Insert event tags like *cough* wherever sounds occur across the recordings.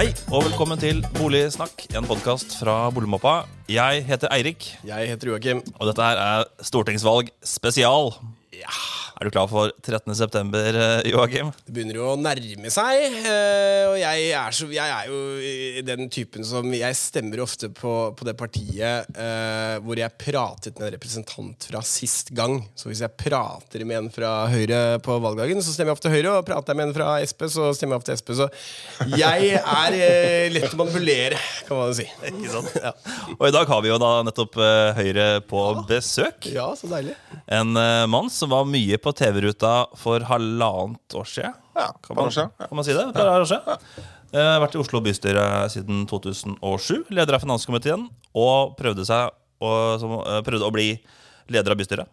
Hei og velkommen til Boligsnakk, en podkast fra Boligmappa. Jeg heter Eirik, Jeg heter Joakim. og dette her er stortingsvalg spesial. Er du klar for 13. september, eh, Joakim? Det begynner jo å nærme seg. eh, Og jeg er, så, jeg er jo den typen som Jeg stemmer ofte på, på det partiet eh, hvor jeg pratet med en representant fra sist gang. Så hvis jeg prater med en fra Høyre på valgdagen, så stemmer jeg ofte Høyre. Og prater jeg med en fra Sp, så stemmer jeg ofte Sp. Så jeg er eh, lett å manipulere, kan man si. Ikke sant? Og i dag har vi jo da nettopp eh, Høyre på besøk. Ja, så deilig. En eh, mann som var mye på TV-ruta for halvannet år siden. Ja, Kan man, siden, ja. kan man si det? Et år siden. Eh, vært i Oslo bystyre siden 2007. Leder av finanskomiteen. Og prøvde, seg å, som, eh, prøvde å bli leder av bystyret.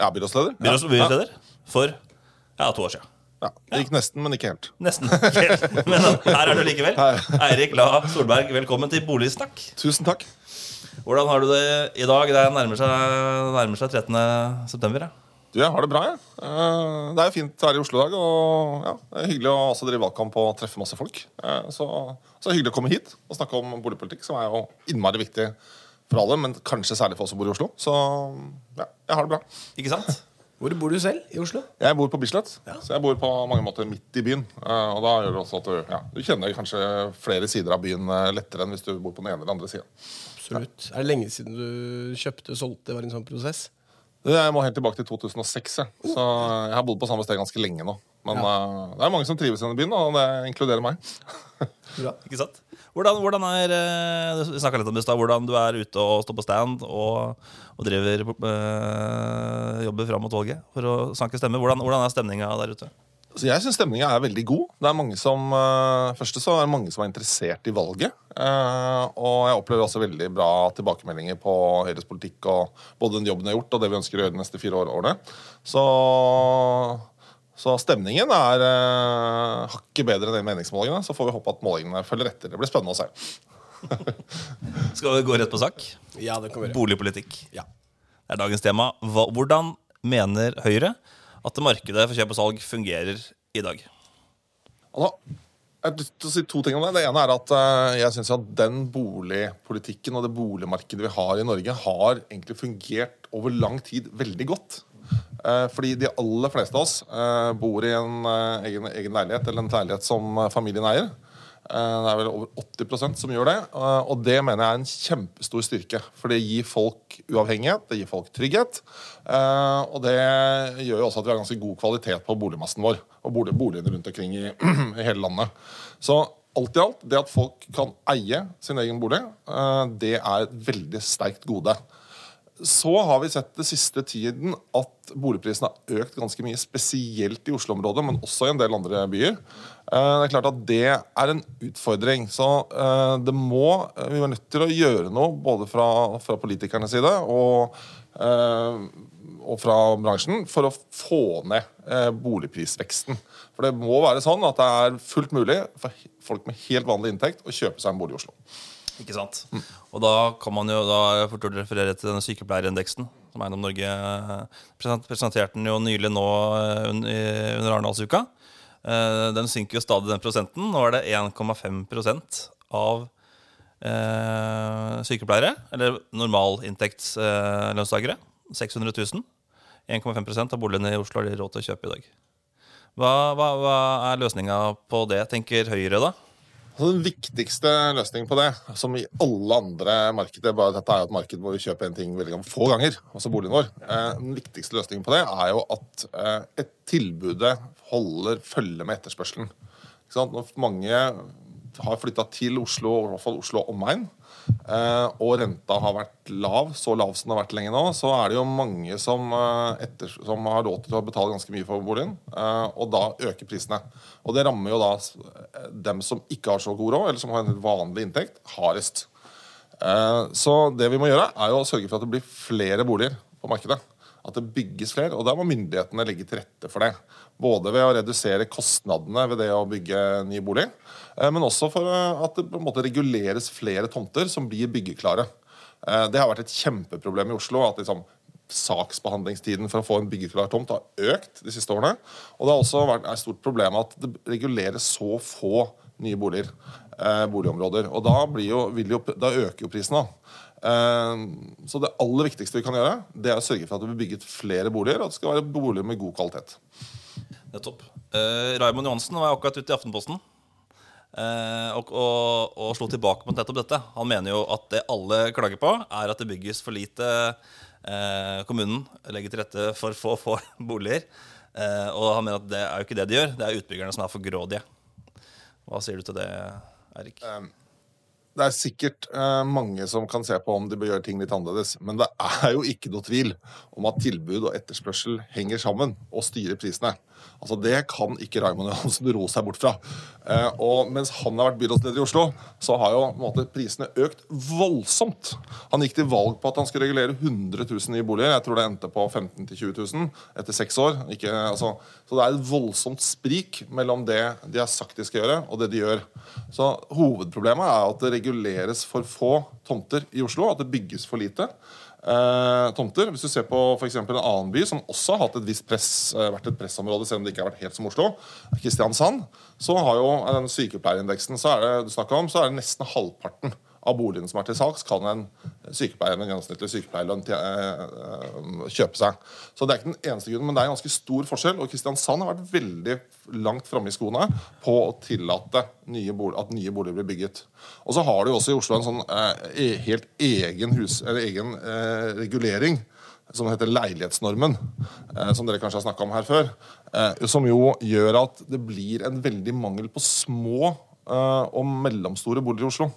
Ja, byrådsleder. Byråds-. Byrådsleder for ja, to år siden. Ja. Det gikk nesten, men ikke helt. Nesten. *laughs* Men her er du likevel. Eirik La Solberg, velkommen til Boligsnakk. Tusen takk. Hvordan har du det i dag? Det nærmer seg, nærmer seg 13. september. Ja. Du, jeg har det bra, jeg. Eh, Det er jo fint å være i Oslo i dag. Og ja, det er hyggelig å også drive valgkamp og treffe masse folk. Eh, Så, så er det hyggelig å komme hit og snakke om boligpolitikk, som er jo innmari viktig for alle, men kanskje særlig for oss som bor i Oslo. Så ja, jeg har det bra. Ikke sant? Hvor bor du selv i Oslo? Jeg bor på Bislett, så jeg bor på mange måter midt i byen. Eh, Og da gjør det også at du, ja, du kjenner kanskje flere sider av byen lettere enn hvis du bor på den ene eller andre sida. Absolutt. Er det lenge siden du kjøpte og solgte? Var det en sånn prosess? Jeg må helt tilbake til 2006, jeg. så jeg har bodd på samme sted ganske lenge nå. Men eh, det er mange som trives i denne byen, og det inkluderer meg. *laughs* Bra. Ikke sant? Hvordan, hvordan er eh, Vi snakket litt om det i stad. Hvordan du er ute og står på stand og, og driver øh, jobber fram mot valget for å sanke stemmer. Hvordan, hvordan er stemninga der ute? Så jeg syns stemninga er veldig god. Det er mange som, uh, første så er det mange som er interessert i valget. Uh, og jeg opplever også veldig bra tilbakemeldinger på Høyres politikk og både den jobben jeg har gjort, og det vi ønsker å gjøre de neste fire år- årene. Så, så stemningen er uh, hakket bedre enn de meningsmålingene. Så får vi håpe at målingene følger etter. Det blir spennende å se. *laughs* Skal vi gå rett på sak? Ja, det kan vi gjøre. Boligpolitikk. Ja. Det er dagens tema. Hva, hvordan mener Høyre at markedet for kjøp og salg fungerer i dag? Altså, jeg å si to ting om det. Det ene er at eh, jeg synes at den boligpolitikken og det boligmarkedet vi har i Norge, har egentlig fungert over lang tid veldig godt. Eh, fordi de aller fleste av oss eh, bor i en egen, egen leilighet eller en leilighet som familien eier. Eh, Det er vel over 80% som gjør det. eh, Og det mener jeg er en kjempestor styrke. For det gir folk uavhengighet, det gir folk trygghet. eh, Og det gjør jo også at vi har ganske god kvalitet på boligmassen vår. Og bolig, boligene rundt omkring i, *clears throat* i hele landet. Så alt i alt, det at folk kan eie sin egen bolig, det er et veldig sterkt gode. Så har vi sett det siste tiden at boligprisene har økt ganske mye, spesielt i Oslo-området, men også i en del andre byer. Eh, Det er klart at det er en utfordring. Så eh, det må, vi er nødt til å gjøre noe både fra, fra politikernes side og, eh, og fra bransjen for å få ned boligprisveksten. For det må være sånn at det er fullt mulig for folk med helt vanlig inntekt å kjøpe seg en bolig i Oslo. Ikke sant? Og da kan man jo da fort referere til denne sykepleierindeksen. Som Eiendom Norge eh, present- presenterte den jo nylig nå eh, under Arendalsuka. Eh, Den synker jo stadig, den prosenten. Nå er det 1,5% av sykepleiere, eller normalinntektslønnstakere, 600 000. 1,5% av boligene i Oslo har de råd til å kjøpe i dag. Hva, hva, hva er løsninga på det, tenker Høyre da? Altså, den viktigste løsningen på det, som i alle andre markeder bare Dette er jo et marked hvor vi kjøper en ting veldig få ganger, altså boligen vår. Eh, den viktigste løsningen på det er jo at eh, et tilbudet holder følge med etterspørselen. Ikke sant? Når mange har flytta til Oslo, i hvert fall Oslo omegn, eh, og renta har vært lav, så lav som den har vært lenge nå, så er det jo mange som, eh, etter, som har råd til å betale ganske mye for boligen, eh, og da øker prisene. Og det rammer jo da dem som ikke har så god råd, eller som har en vanlig inntekt, hardest. Så det vi må gjøre, er jo å sørge for at det blir flere boliger på markedet. At det bygges flere, og da må myndighetene legge til rette for det. Både ved å redusere kostnadene ved det å bygge ny bolig, eh, men også for eh, at det på en måte reguleres flere tomter som blir byggeklare. Eh, Det har vært et kjempeproblem i Oslo. at liksom saksbehandlingstiden for å få en byggeklar tomt har økt de siste årene. Og det har også vært et stort problem at det reguleres så få nye boliger. boligområder. Og da, jo, jo, da øker jo prisen. da. Så det aller viktigste vi kan gjøre, det er å sørge for at det blir bygget flere boliger, og at det skal være boliger med god kvalitet. Nettopp. Uh, Raymond Johansen var akkurat ute i Aftenposten uh, og, og, og slo tilbake på nettopp dette. Han mener jo at det alle klager på, er at det bygges for lite. Uh, kommunen legger til rette for få, få *laughs* boliger. Uh, og han mener at det er jo ikke det de gjør, det er utbyggerne som er for grådige. Hva sier du til det, Erik? Det er sikkert eh, mange som kan se på om de bør gjøre ting litt annerledes. Men det er jo ikke noe tvil om at tilbud og etterspørsel henger sammen og styrer prisene. Altså Det kan ikke Raymond Johansen ro seg bort fra. Eh, og mens han har vært byrådsleder i Oslo, så har jo måte, prisene økt voldsomt. Han gikk til valg på at han skulle regulere 100 000 nye boliger. Jeg tror det endte på 15 000-20 000 etter seks år. Ikke, altså, så det er et voldsomt sprik mellom det de har sagt de skal gjøre, og det de gjør. Så hovedproblemet er at det reguleres for få tomter i Oslo, at det bygges for lite eh, tomter. Hvis du ser på for en annen by som også har hatt et visst press, eh, vært et pressområde, selv om det ikke har vært helt som Oslo, Kristiansand, så har jo den sykepleierindeksen så er det, du om, så er det nesten halvparten av boligen som er til salgs, kan en sykepleier med gjennomsnittlig sykepleierlønn eh, kjøpe seg. Så Det er ikke den eneste grunnen, men det er en ganske stor forskjell. Og Kristiansand har vært veldig langt framme i skoene på å tillate nye at nye boliger blir bygget. Og så har du også i Oslo en sånn eh, e, helt egen, hus, egen eh, regulering som heter leilighetsnormen, eh, som dere kanskje har snakka om her før. Eh, som jo gjør at det blir en veldig mangel på små eh, og mellomstore boliger i Oslo.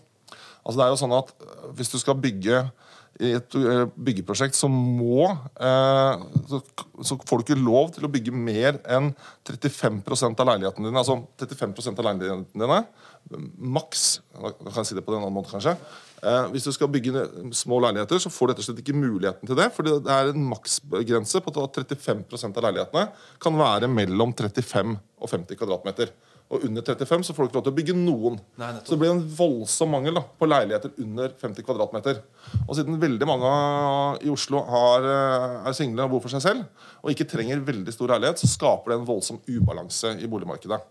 Altså det er jo sånn at øh, Hvis du skal bygge i et øh, byggeprosjekt, så må eh, så, får du ikke lov til å bygge mer enn 35 av leilighetene dine. Altså 35% av leilighetene dine. Maks. Kan jeg si det på den andre måten, kanskje. Eh, hvis du skal bygge små leiligheter, så får du rett slett ikke muligheten til det. For det er en maksgrense på at 35% av leilighetene kan være mellom 35 og 50 kvadratmeter. Og under 35 så får du ikke lov til å bygge noen. Nei, så det blir en voldsom mangel da, på leiligheter under 50 kvadratmeter. Og siden veldig mange i Oslo har, eh, er single og bor for seg selv, og ikke trenger veldig stor leilighet, så skaper det en voldsom ubalanse i boligmarkedet.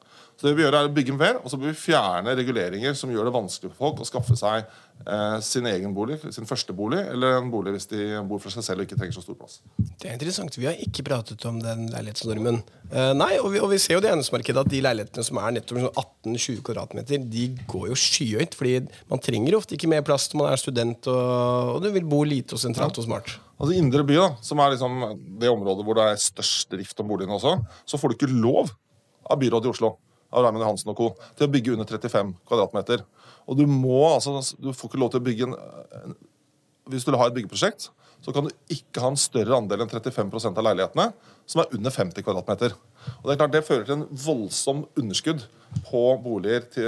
Så det vi gjør er å bygge mer, og så bør vi fjerne reguleringer som gjør det vanskelig for folk å skaffe seg eh, sin egen bolig, sin første bolig, eller en bolig hvis de bor for seg selv og ikke trenger så stor plass. Det er interessant. Vi har ikke pratet om den leilighetsnormen. Eh, nei, og vi, og vi, ser jo det eiendomsmarkedet at de leilighetene som er nettopp 18-20 kvm, kvadratmeter, de går jo skyhøyt. fordi man trenger ofte ikke mer plass når man er student og, og du vil bo lite og sentralt og smart. Altså Indre by, da, som er liksom det området hvor det er størst drift om boligene også, så får du ikke lov av byrådet i Oslo av Raymond Johansen og co. til å bygge under 35 kvadratmeter. Og du må altså, du får ikke lov til å bygge en, en Hvis du vil ha et byggeprosjekt, så kan du ikke ha en større andel enn 35% av leilighetene som er under 50 kvadratmeter. Og Det er klart det fører til en voldsom underskudd på boliger til,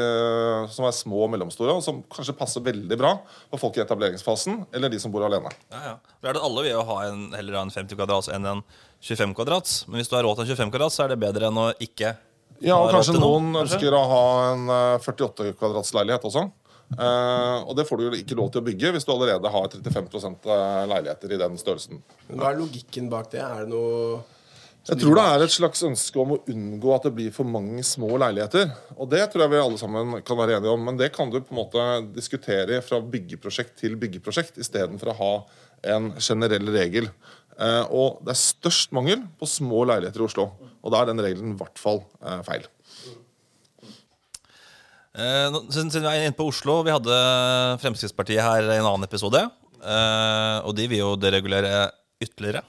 som er små og mellomstore, og som kanskje passer veldig bra for folk i etableringsfasen eller de som bor alene. Ja, ja. Det er det alle vil jo ha en, heller ha en 50 kvadrats enn en 25 kvadrats. Men hvis du har råd til en 25 kvadrats, så er det bedre enn å ikke ja, og kanskje noen noe, ønsker å ha en 48 eh, kvadrats leilighet også. Uh, og det får du jo ikke lov til å bygge hvis du allerede har 35% leiligheter i den størrelsen. Hva er logikken bak det? Er det noe jeg tror det er et slags ønske om å unngå at det blir for mange små leiligheter. Og det tror jeg vi alle sammen kan være enige om. Men det kan du på en måte diskutere fra byggeprosjekt til byggeprosjekt istedenfor å ha en generell regel. Uh, og det er størst mangel på små leiligheter i Oslo. Og da er den regelen i hvert fall eh, feil. Eh, siden, vi er inne på Oslo, vi hadde Fremskrittspartiet her i en annen episode. Eh, og de vil jo deregulere ytterligere.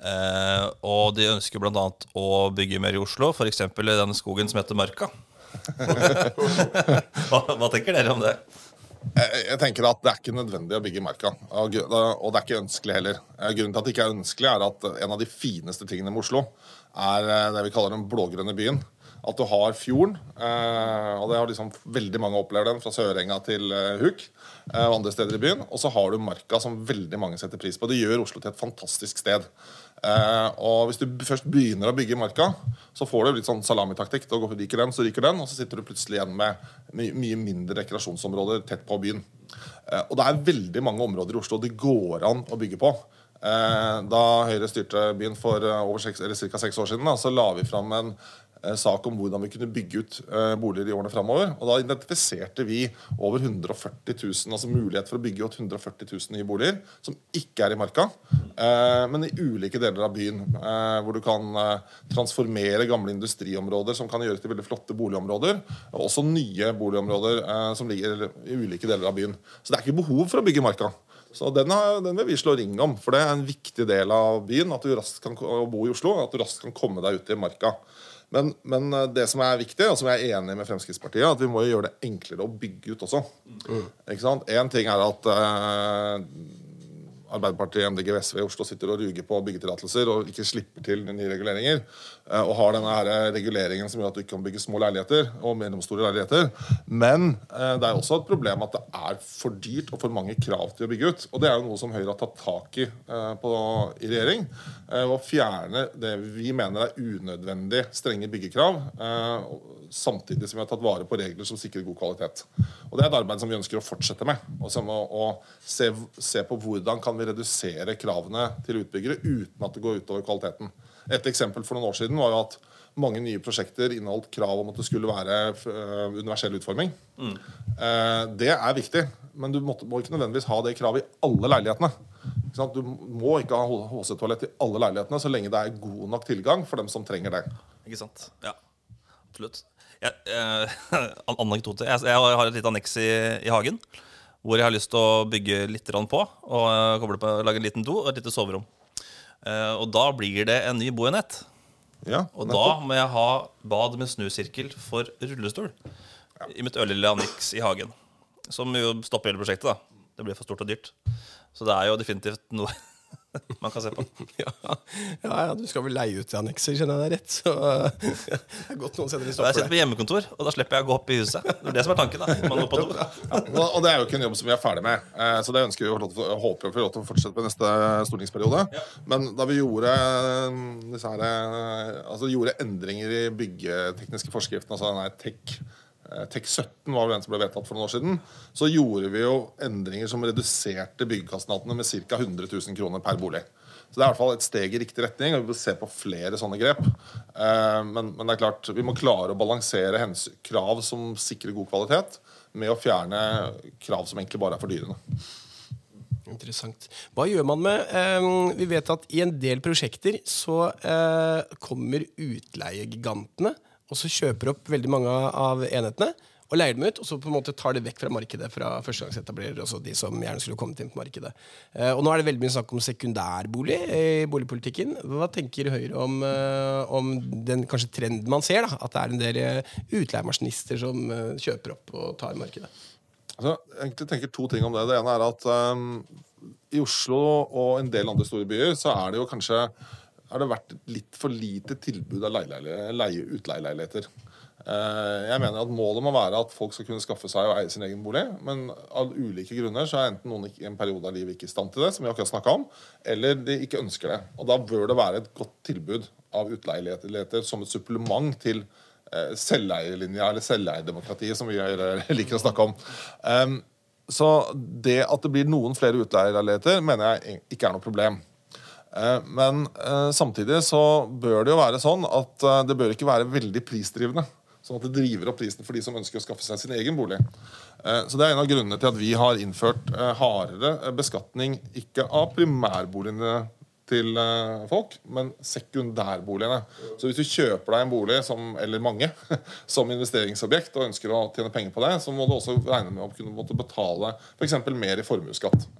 Eh, og de ønsker bl.a. å bygge mer i Oslo, f.eks. i den skogen som heter Marka. *laughs* hva, hva tenker dere om det? Jeg tenker at Det er ikke nødvendig å bygge Marka. Og det er ikke ønskelig heller. Grunnen til at det ikke er ønskelig, er at en av de fineste tingene med Oslo er eh, det vi kaller den blågrønne byen. At du har fjorden, eh, og det har liksom veldig mange opplevd den, fra Sørenga til eh, Huk og andre steder i byen. Og så har du Marka, som veldig mange setter pris på. Det gjør Oslo til et fantastisk sted. og hvis du først begynner å bygge Marka, så får du litt sånn salamitaktikk. Da ryker den, så ryker den, og så sitter du plutselig igjen med mye mindre rekreasjonsområder tett på byen. og det er veldig mange områder i Oslo det går an å bygge på. Eh, da Høyre styrte byen for eh, ca. seks år siden, da, så la vi fram en eh, sak om hvordan vi kunne bygge ut eh, boliger i årene framover. Og da identifiserte vi over 140 000, altså mulighet for å bygge ut 140 000 nye boliger som ikke er i marka, eh, men i ulike deler av byen. Eh, hvor du kan eh, transformere gamle industriområder som kan gjøres til veldig flotte boligområder. Og også nye boligområder eh, som ligger i ulike deler av byen. Så det er ikke behov for å bygge marka. Så den, har, den, vil vi slå ring om, for det er en viktig del av byen at du raskt kan bo i Oslo. At du raskt kan komme deg ut i marka. Men, men, eh, det som er viktig, og som jeg er enig med Fremskrittspartiet, at vi må gjøre det enklere å bygge ut også. Mm. Ikke sant? Én ting er at eh, Arbeiderpartiet, MDG SV i Oslo sitter og ruger på byggetillatelser og ikke slipper til nye reguleringer, eh, og har denne her reguleringen som gjør at du ikke kan bygge små leiligheter og mellomstore leiligheter. Men eh, det er også et problem at det er for dyrt og for mange krav til å bygge ut. Og det er jo noe som Høyre har tatt tak i eh, på, i regjering. Å fjerne det vi mener er unødvendig strenge byggekrav samtidig som vi har tatt vare på regler som sikrer god kvalitet. Og Det er et arbeid som vi ønsker å fortsette med. Og, som å, se, se, på hvordan kan vi redusere kravene til utbyggere uten at det går utover kvaliteten. Et eksempel for noen år siden var jo at mange nye prosjekter inneholdt krav om at det skulle være uh, universell utforming. Mm. Uh, det er viktig, men du må, må ikke nødvendigvis ha det kravet i alle leilighetene. Du må ikke ha HC-toalett i alle leilighetene så lenge det er god nok tilgang for dem som trenger det. Ikke sant? Ja, absolutt jeg, eh, *laughs* anekdote. Jeg, jeg, har et lite anneks i, i, hagen hvor jeg har lyst til å bygge litt på. Og uh, koble på, lage en liten do og et lite soverom. Uh, og da blir det en ny boenhet. Ja, og da må jeg ha bad med snusirkel for rullestol ja. i mitt ørlille anniks i hagen. Som jo stopper hele prosjektet. da Det blir for stort og dyrt. Så det er jo definitivt noe man kan se på. *laughs* ja, ja, du skal vel leie ut i annekser, kjenner jeg deg rett. Så *laughs* det er godt noen senere stopper stopp Jeg sitter på hjemmekontor, og da slipper jeg å gå opp i huset. Det er det som er tanken. da ja, Og det er jo ikke en jobb som vi er ferdig med, eh, så det ønsker vi å håper vi får lov til å fortsette på neste stortingsperiode. Men da vi gjorde, eh, her, eh, altså, gjorde endringer i byggetekniske forskriften, altså den TEK Eh, TEK17 var vel den som ble vedtatt for noen år siden. Så gjorde vi jo endringer som reduserte byggekostnadene med ca. 100 000 kroner per bolig. Så det er i hvert fall et steg i riktig retning, og vi vil se på flere sånne grep. Eh, men, men det er klart, vi må klare å balansere krav som sikrer god kvalitet, med å fjerne krav som egentlig bare er fordyrende. Interessant. Hva gjør man med eh, Vi vet at i en del prosjekter så eh, kommer utleiegigantene og så kjøper opp veldig mange av enhetene og leier dem ut, og så på en måte tar det vekk fra markedet fra førstegangsetablerere, også de som gjerne skulle kommet inn på markedet. Eh, og nå er det veldig mye snakk om sekundærbolig i boligpolitikken. Hva tenker Høyre om, eh, om den kanskje trenden man ser, da, at det er en del eh, utleiemasjinister som kjøper opp og tar markedet? Altså, jeg tenker to ting om det. Det ene er at um, i Oslo og en del andre store byer så er det jo kanskje har det vært litt for lite tilbud av leie, utleieleiligheter. Eh, jeg mener at Målet må være at folk skal kunne skaffe seg og eie sin egen bolig. Men av ulike grunner så er enten noen i en periode av livet ikke i stand til det, som vi akkurat om, eller de ikke ønsker det. Og Da bør det være et godt tilbud av utleieleiligheter som et supplement til eh, selveierlinja, eller selveierdemokratiet, som vi *laughs* liker å snakke om. Så det at det blir noen flere utleieleiligheter, mener jeg ikke er noe problem. Eh, men eh, samtidig så bør det jo være sånn at eh, det bør ikke være veldig prisdrivende. Sånn at det driver opp prisen for de som ønsker å skaffe seg sin egen bolig. Så Det er en av grunnene til at vi har innført hardere beskatning, ikke av primærboligene til folk, men sekundærboligene. Så hvis du kjøper deg en bolig, som, eller mange, *laughs* som investeringsobjekt og ønsker å tjene penger på det, så må du også regne med å kunne måtte betale f.eks. mer i formuesskatt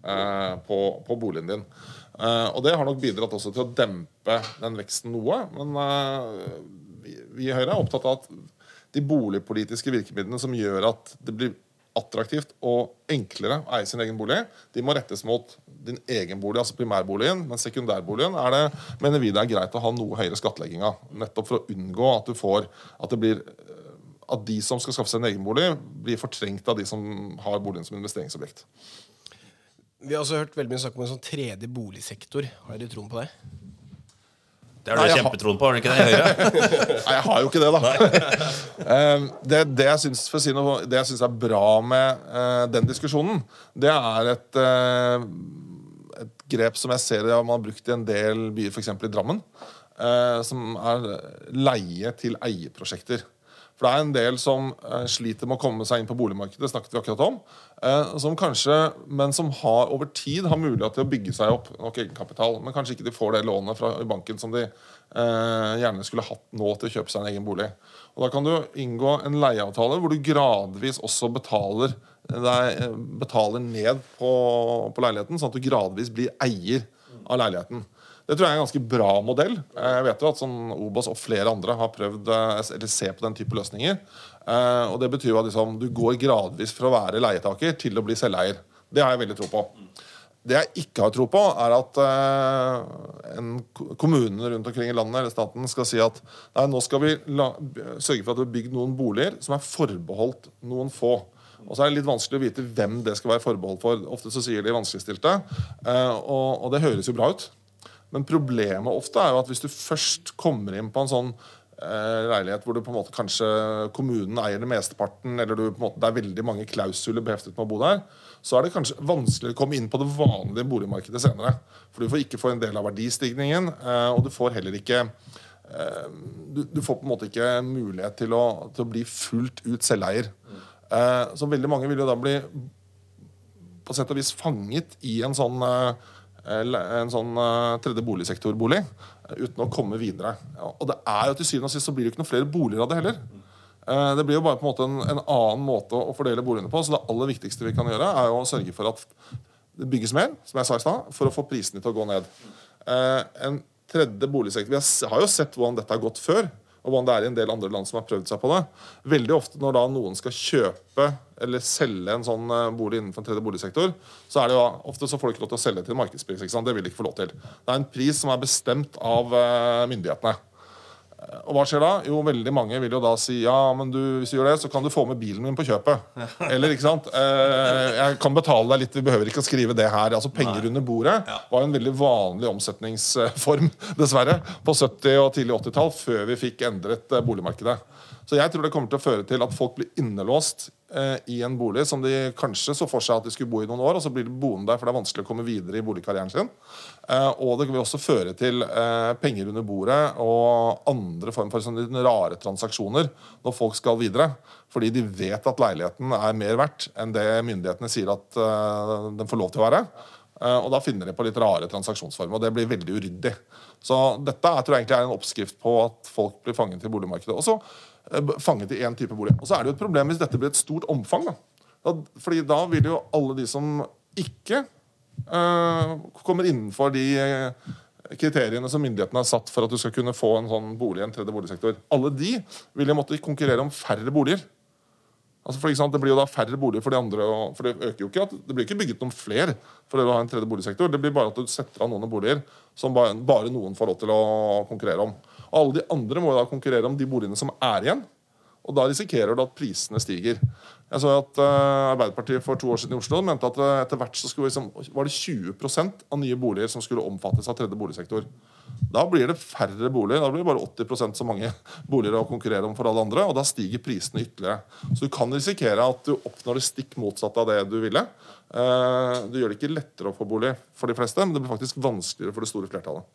på, på boligen din. Uh, og det har nok bidratt også til å dempe den veksten noe. Men uh, vi, vi, i Høyre er opptatt av at de boligpolitiske virkemidlene som gjør at det blir attraktivt og enklere å eie sin egen bolig, de må rettes mot din egen bolig, altså primærboligen. Men sekundærboligen er det, mener vi det er greit å ha noe høyere skattlegging av. Nettopp for å unngå at du får at det blir at de som skal skaffe seg en egen bolig, blir fortrengt av de som har boligen som investeringsobjekt. Vi har også hørt veldig mye snakk om en sånn tredje boligsektor. Har dere troen på det? Det har du kjempetroen på, har du ikke det? Høyre? *laughs* Nei, jeg har jo ikke det, da. *laughs* Ehm, det, det, jeg syns, si det jeg syns er bra med uh, den diskusjonen, det er et, uh, et grep som jeg ser man har brukt i en del byer, f.eks. i Drammen. eh, som er leie til eieprosjekter. For det er en del som eh, sliter med å komme seg inn på boligmarkedet, det snakket vi akkurat om. Eh, som kanskje, men som har over tid har mulighet til å bygge seg opp nok egenkapital. Men kanskje ikke de får det lånet fra banken som de eh, gjerne skulle hatt nå til å kjøpe seg en egen bolig. Og Da kan du inngå en leieavtale hvor du gradvis også betaler, betaler ned på, på leiligheten, sånn at du gradvis blir eier av leiligheten. Det tror jeg er en ganske bra modell. Jeg vet jo at sånn Obos og flere andre har prøvd eh, eller ser på den type løsninger. Eh, og Det betyr jo at liksom, du går gradvis fra å være leietaker til å bli selveier. Det har jeg veldig tro på. Det jeg ikke har tro på, er at uh, en kommune rundt omkring i landet eller staten skal si at nei, nå skal vi la, sørge for at det blir bygd noen boliger som er forbeholdt noen få. Og så er det litt vanskelig å vite hvem det skal være forbeholdt for. Ofte så sier de vanskeligstilte, uh, og, og det høres jo bra ut. Men problemet ofte er jo at hvis du først kommer inn på en sånn eh, leilighet hvor du på en måte kanskje kommunen eier det mesteparten, eller du, på en måte, det er veldig mange klausuler beheftet med å bo der, så er det kanskje vanskeligere å komme inn på det vanlige boligmarkedet senere. For du får ikke få en del av verdistigningen, eh, og du får heller ikke eh, du, du, får på en måte ikke mulighet til å, til å bli fullt ut selveier. Så veldig mange vil jo da bli på sett og vis fanget i en sånn en sånn uh, tredje boligsektorbolig uh, uten å komme videre. Og det er jo til syvende og sist så blir det ikke noen flere boliger av det heller. Det blir jo bare på en måte en, en, annen måte å fordele boligene på. Så det aller viktigste vi kan gjøre, er jo å sørge for at det bygges mer, som jeg sa i stad, for å få prisene til å gå ned. en tredje boligsektor Vi har jo sett hvordan dette har gått før og hvordan det er i en del andre land som har prøvd seg på det. Veldig ofte når da noen skal kjøpe eller selge en sånn eh, bolig innenfor en tredje boligsektor, så er det jo ofte så får de ikke lov til å selge til markedspris. Det vil de ikke få lov til. Det er en pris som er bestemt av eh, myndighetene. Og hva skjer da? Jo, veldig mange vil jo da si ja, men du, hvis du gjør det, så kan du få med bilen min på kjøpet. *laughs* Eller, ikke sant? Eh, jeg kan betale deg litt, vi behøver ikke å skrive det her. Altså Penger Nei. under bordet ja. var en veldig vanlig omsetningsform, *laughs* dessverre, på 70- og tidlig 80-tall, før vi fikk endret eh, boligmarkedet. Så jeg tror det kommer til å føre til at folk blir innelåst eh, i en bolig som de kanskje så for seg at de skulle bo i noen år, og så blir de boende der for det er vanskelig å komme videre i boligkarrieren sin. Eh, og det vil også føre til eh, penger under bordet og andre form for sånne rare transaksjoner når folk skal videre. Fordi de vet at leiligheten er mer verdt enn det myndighetene sier at eh, den får lov til å være. Eh, og da finner de på litt rare transaksjonsformer, og det blir veldig uryddig. Så dette tror jeg egentlig er en oppskrift på at folk blir fanget i boligmarkedet. Og så Eh, fanget i én type bolig. Og så er det jo et problem hvis dette blir et stort omfang. Da. Fordi da vil jo alle de som ikke uh, kommer innenfor de uh, kriteriene som myndighetene har satt for at du skal kunne få en sånn bolig i en tredje boligsektor, alle de vil jo måtte konkurrere om færre boliger. Altså for eksempel, det blir jo da færre boliger for de andre. for Det øker jo ikke at, det blir ikke bygget noen flere for å ha en tredje boligsektor. Det blir bare at du setter av noen boliger som bare noen får lov til å konkurrere om. Og alle de andre må da konkurrere om de boligene som er igjen. Og da risikerer du at prisene stiger. Jeg så at uh, Arbeiderpartiet for to år siden i Oslo mente at uh, etter hvert så liksom, var det 20% av nye boliger som skulle omfattes av tredje boligsektor. Da blir det færre boliger. Da blir det bare 80% så mange *laughs* boliger å konkurrere om for alle andre. Og da stiger prisene ytterligere. Så du kan risikere at du oppnår det stikk motsatte av det du ville. Uh, du gjør det ikke lettere å få bolig for de fleste, men det blir faktisk vanskeligere for det store flertallet.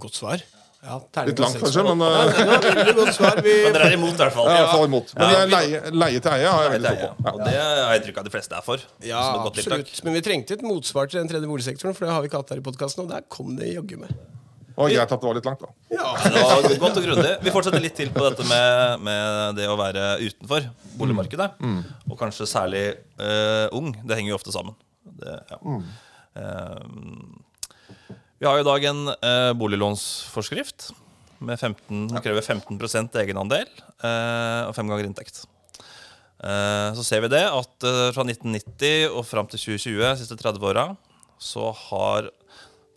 Godt svar. Ja, Litt langt, kanskje, men Men dere er imot, i hvert fall. Ja, fall imot. Men ja, leie, leie, til eie har jeg veldig tro på. Ja. Og det har jeg inntrykk av de fleste er for. Ja, absolutt. Men vi trengte et motsvar til den tredje boligsektoren, for det har vi ikke hatt her i podkasten, og der kom det jaggu med. Og greit at det var litt langt, da. Ja. det var godt og grundig. Vi fortsetter litt til på dette med, med det å være utenfor boligmarkedet. Mm. Og kanskje særlig uh, ung. Det henger jo ofte sammen. Det, ja. mm. uh, vi har i dag en eh, boliglånsforskrift med 15, som krever 15% egenandel eh, og fem ganger inntekt. Eh, så ser vi det at eh, fra 1990 og fram til 2020, de siste 30 åra, så har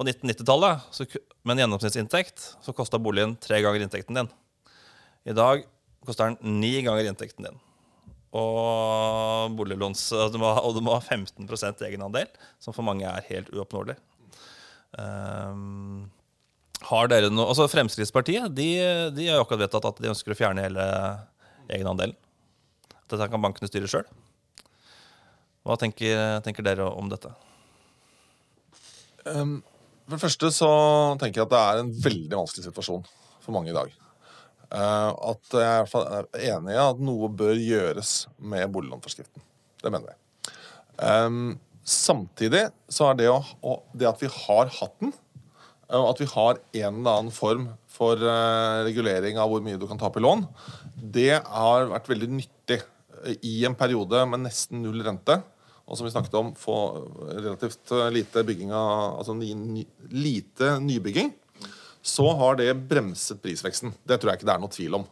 På 1990-tallet, med en gjennomsnittsinntekt, så kosta boligen tre ganger inntekten din. I dag koster den ni ganger inntekten din. Og, boliglåns, og, du må, og du må ha 15% egenandel, som for mange er helt uoppnåelig. Um, har dere noe Altså Fremskrittspartiet de, de har jo akkurat vedtatt at de ønsker å fjerne hele egenandelen. Dette kan bankene styre sjøl. Hva tenker, tenker, dere om dette? Um, For det første så tenker jeg at det er en veldig vanskelig situasjon for mange i dag. Uh, at jeg er enig i at noe bør gjøres med boliglånforskriften. Det mener jeg. Ehm, samtidig så er det, å, det at vi har hatt den, og at vi har en eller annen form for eh, regulering av hvor mye du kan ta opp i lån, det har vært veldig nyttig eh, i en periode med nesten null rente. Og som vi snakket om, få relativt eh, lite bygging av Altså ny, ny, lite nybygging. Så har det bremset prisveksten. Det tror jeg ikke det er noe tvil om.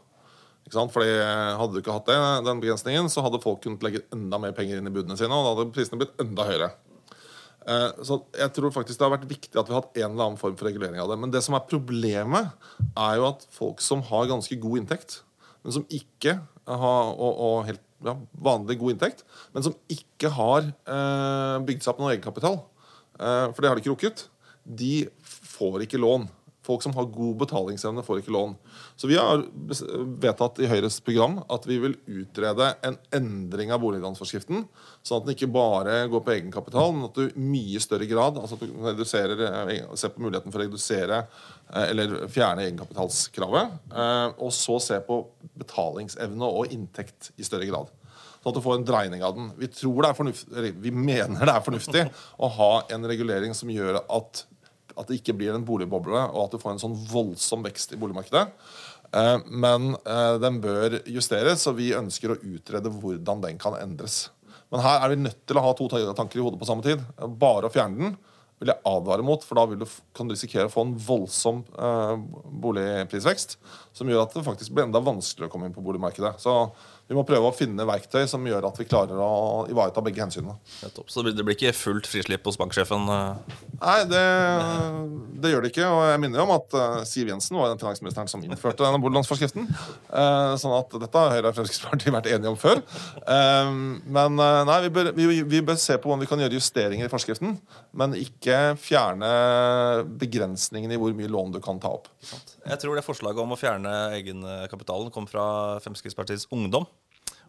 Ikke sant? Fordi Hadde du ikke hatt det, den begrensningen, så hadde folk kunnet legge enda mer penger inn i budene sine, og da hadde prisene blitt enda høyere. Eh, Så jeg tror faktisk det har vært viktig at vi har hatt en eller annen form for regulering av det. Men det som er problemet, er jo at folk som har ganske god inntekt, men som ikke har og, og helt ja, vanlig god inntekt, men som ikke har eh, bygd seg opp noen egenkapital, eh, for det har de ikke rukket, de får ikke lån. Folk som har god betalingsevne, får ikke lån. Så vi har vedtatt i Høyres program at vi vil utrede en endring av boliglånsforskriften, sånn at den ikke bare går på egenkapital, men at du i mye større grad altså at du reduserer, eh, ser på muligheten for å redusere eh, eller fjerne egenkapitalskravet, eh, og så se på betalingsevne og inntekt i større grad. Sånn at du får en dreining av den. Vi tror det er fornuftig, vi mener det er fornuftig *laughs* å ha en regulering som gjør at, at det ikke blir en boligboble, og at du får en sånn voldsom vekst i boligmarkedet. Eh, Men eh, den bør justeres, og vi ønsker å utrede hvordan den kan endres. Men her er vi nødt til å ha to tanker i hodet på samme tid. Bare å fjerne den vil jeg advare mot, for da du, kan du risikere å få en voldsom eh, boligprisvekst som gjør at det faktisk blir enda vanskeligere å komme inn på boligmarkedet. Så vi må prøve å finne verktøy som gjør at vi klarer å ivareta begge hensynene. Så det blir- ikke fullt frislipp hos banksjefen? eh. Nei, det, det gjør det ikke. Og jeg minner om at eh, Siv Jensen var den finansministeren som innførte denne boliglånsforskriften. Eh, sånn at dette har Høyre og Fremskrittspartiet vært enige om før. Men nei, vi bør, vi, vi bør se på om vi kan gjøre justeringer i forskriften, men ikke fjerne begrensningene i hvor mye lån du kan ta opp. Jeg tror det forslaget om å fjerne egenkapitalen kom fra Fremskrittspartiets Ungdom.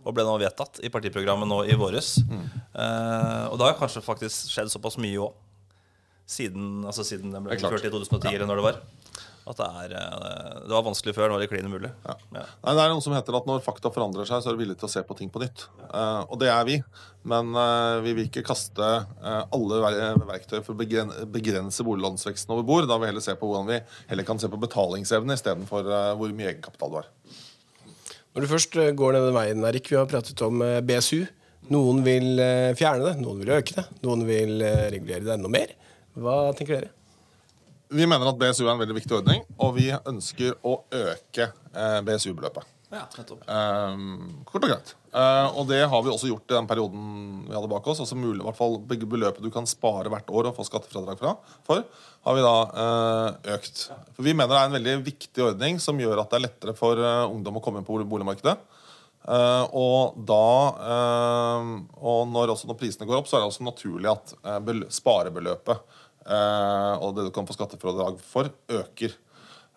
Og ble nå vedtatt i partiprogrammet nå i våres. Eh, og det har kanskje faktisk skjedd såpass mye òg. Siden, altså siden den ble innført i 2010, eller når det var. At det, er, eh, det var vanskelig før. Nå er det klin umulig. Ja. Nei, det er noe som heter at Når fakta forandrer seg, så er du villig til å se på ting på nytt. Eh, og det er vi. Men uh, vi vil ikke kaste uh, alle ver verktøy for å begren begrense boliglånsveksten over bord. Da vil vi heller se på hvordan vi heller kan se på betalingsevne istedenfor uh, hvor mye egenkapital du har. Når du først eh, går denne veien, Erik, vi har pratet om eh, BSU. Noen vil eh, fjerne det, noen vil øke det, noen vil regulere det enda mer. Hva tenker dere? Vi mener at BSU er en veldig viktig ordning, og vi ønsker å øke BSU-beløpet. Ja. Um, kort og greit. Uh, og det har vi også gjort i den perioden vi hadde bak oss. Altså mulig, i hvert fall Begge Beløpet du kan spare hvert år og få skattefradrag fra, for, har vi da uh, økt. For Vi mener det er en veldig viktig ordning som gjør at det er lettere for uh, ungdom å komme inn på boligmarkedet. Eh, og da Og når, også når prisene går opp, så er det også naturlig at eh, sparebeløpet og det du kan få skattefradrag for, øker.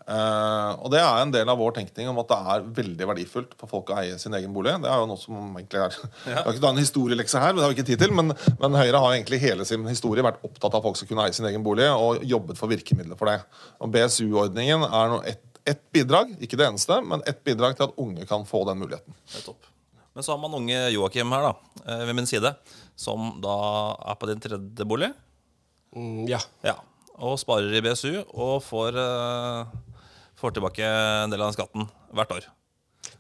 Eh, og det er en del av vår tenkning om at det er veldig verdifullt for folk å eie sin egen bolig. Det er jo noe som egentlig er *laughs* Det har ikke en historielekse her, men det har vi ikke tid til. Men, men Høyre har egentlig hele sin historie vært opptatt av at folk skal kunne eie sin egen bolig, og jobbet for virkemidler for det. Og BSU-ordningen er ett et bidrag, ikke det eneste, men ett bidrag til at unge kan få den muligheten. Nettopp. Men så har man unge Joakim her, da, eh, ved min side, som da er på din tredje bolig. Mm, ja. Ja, Og sparer i BSU og får, eh, får tilbake en del av den skatten hvert år.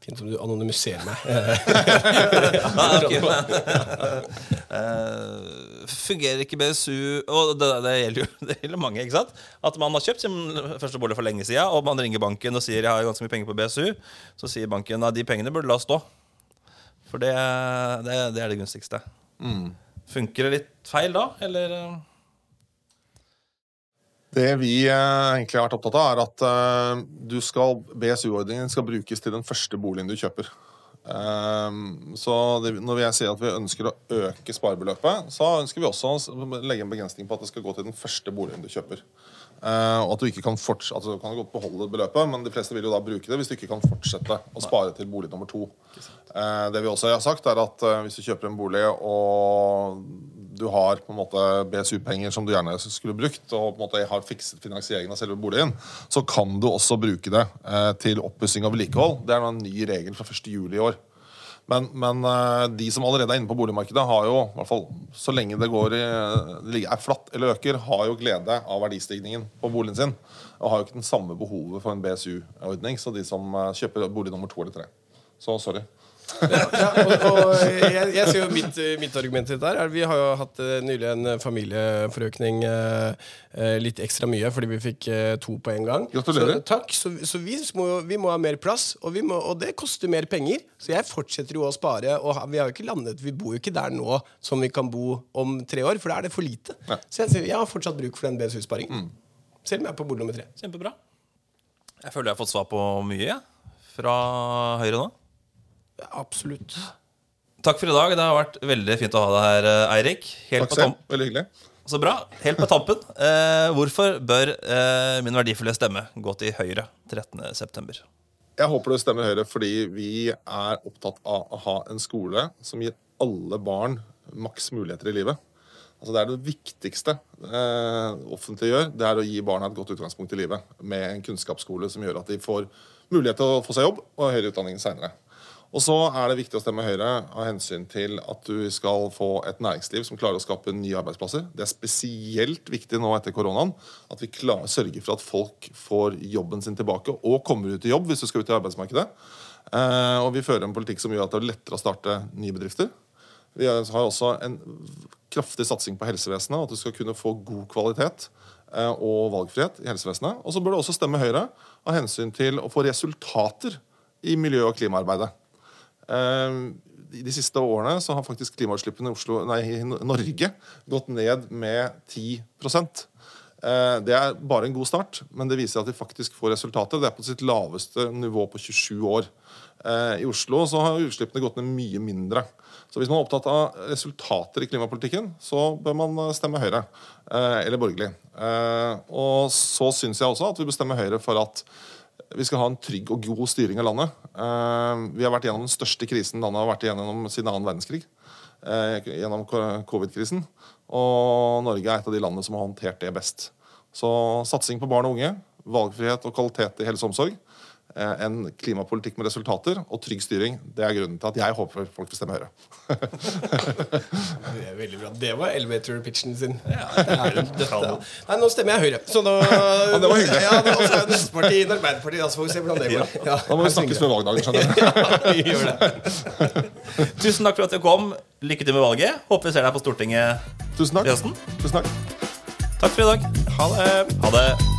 Fint om du anonymiserer meg. *laughs* *laughs* Ah, okay, uh, fungerer ikke BSU Og det, det, gjelder jo det gjelder mange, ikke sant? At man har kjøpt sin første bolig for lenge siden, og man ringer banken og sier jeg har ganske mye penger på BSU. Så sier banken at de pengene burde la stå. For det, det, det er det gunstigste. Funker det litt feil da, eller? Det vi eh, egentlig har vært opptatt av, er at eh, du skal, BSU-ordningen skal brukes til den første boligen du kjøper. Ehm, så når jeg sier at vi ønsker å øke sparebeløpet, så ønsker vi også å legge en begrensning på at det skal gå til den første boligen du kjøper. Eh, og at du ikke kan fortsette, altså, du kan godt beholde beløpet, men de fleste vil jo da bruke det hvis du ikke kan fortsette å spare til bolig nummer to. Eh, det vi også har sagt, er at eh, hvis du kjøper en bolig og du har på en måte BSU-penger som du gjerne skulle brukt, og på en måte har fikset finansieringen av selve boligen, så kan du også bruke det eh, til oppussing og vedlikehold. Det er en ny regel fra 1. juli i år. Men, men eh, de som allerede er inne på boligmarkedet, har jo, i hvert fall så lenge det går i, er flatt eller øker, har jo glede av verdistigningen på boligen sin. Og har jo ikke den samme behovet for en BSU-ordning så de som eh, kjøper bolig nummer to eller tre. Så sorry. Ja, og, og jeg, jeg ser jo mitt, mitt argument til dette her er Vi har jo hatt eh, nylig en familieforøkning eh, eh, litt ekstra mye fordi vi fikk eh, to på en gang. Gratulerer. Så, takk. Så, så vi, må, vi må ha mer plass, og, vi må, og det koster mer penger. Så jeg fortsetter jo å spare. Og vi har jo ikke landet Vi bor jo ikke der nå som vi kan bo om tre år, for da er det for lite. Ja. Så jeg, jeg har fortsatt bruk for den BSU-sparingen. Selv om jeg er på bord nummer tre. Kjempebra. Jeg føler jeg har fått svar på mye fra Høyre nå. Absolutt. Takk for i dag. Det har vært veldig fint å ha deg her, eh, Eirik. Helt, Takk på selv. Veldig hyggelig. så bra. Helt på tampen. Eh, hvorfor bør eh, min verdifulle stemme gå til Høyre 13.9.? Jeg håper du stemmer Høyre fordi vi er opptatt av å ha en skole som gir alle barn maks muligheter i livet. Altså Det er det viktigste eh, offentlige gjør. Det er å gi barna et godt utgangspunkt i livet. Med en kunnskapsskole som gjør at de får mulighet til å få seg jobb og høyere utdanning seinere. Og så er det viktig å stemme Høyre av hensyn til at du skal få et næringsliv som klarer å skape nye arbeidsplasser. Det er spesielt viktig nå etter koronaen at vi klarer, sørger for at folk får jobben sin tilbake og kommer ut i jobb hvis du skal ut i arbeidsmarkedet. Eh, og vi fører en politikk som gjør at det er lettere å starte nye bedrifter. Vi har også en kraftig satsing på helsevesenet, at du skal kunne få god kvalitet eh, og valgfrihet i helsevesenet. Og så bør du også stemme Høyre av hensyn til å få resultater i miljø- og klimaarbeidet. Eh, I de siste årene så har faktisk klimautslippene i, Oslo, nei, i Norge gått ned med 10 Eh, Det er bare en god start, men det viser at de faktisk får resultater. Det er på sitt laveste nivå på 27 år. Eh, I Oslo så har utslippene gått ned mye mindre. Så hvis man er opptatt av resultater i klimapolitikken, så bør man eh, stemme Høyre. eh, Eller borgerlig. Og så syns jeg også at vi bør stemme Høyre for at vi skal ha en trygg og god styring av landet. Eh, Vi har vært gjennom den største krisen landet har vært igjennom siden annen verdenskrig. eh, Gjennom covid-krisen. Og Norge er et av de landene som har håndtert det best. Så satsing på barn og unge, valgfrihet og kvalitet i helse og omsorg, en klimapolitikk med resultater og trygg styring, det er grunnen til at jeg håper folk vil stemme Høyre. Det er veldig bra. Det var elevator-pitchen sin. Ja, Nei, nå stemmer jeg Høyre. Så da, det var hyggelig. Ja, det er også neste parti Arbeiderpartiet. Da så får vi se hvordan det går. Ja. Da må vi snakkes med valgdagen. skjønner du. *laughs* Ja, vi gjør det. Tusen takk for at du kom. Lykke til med valget. Håper vi ser deg på Stortinget Tusen takk. i høsten. Tusen takk. Takk for i dag. Ha det. Ha det.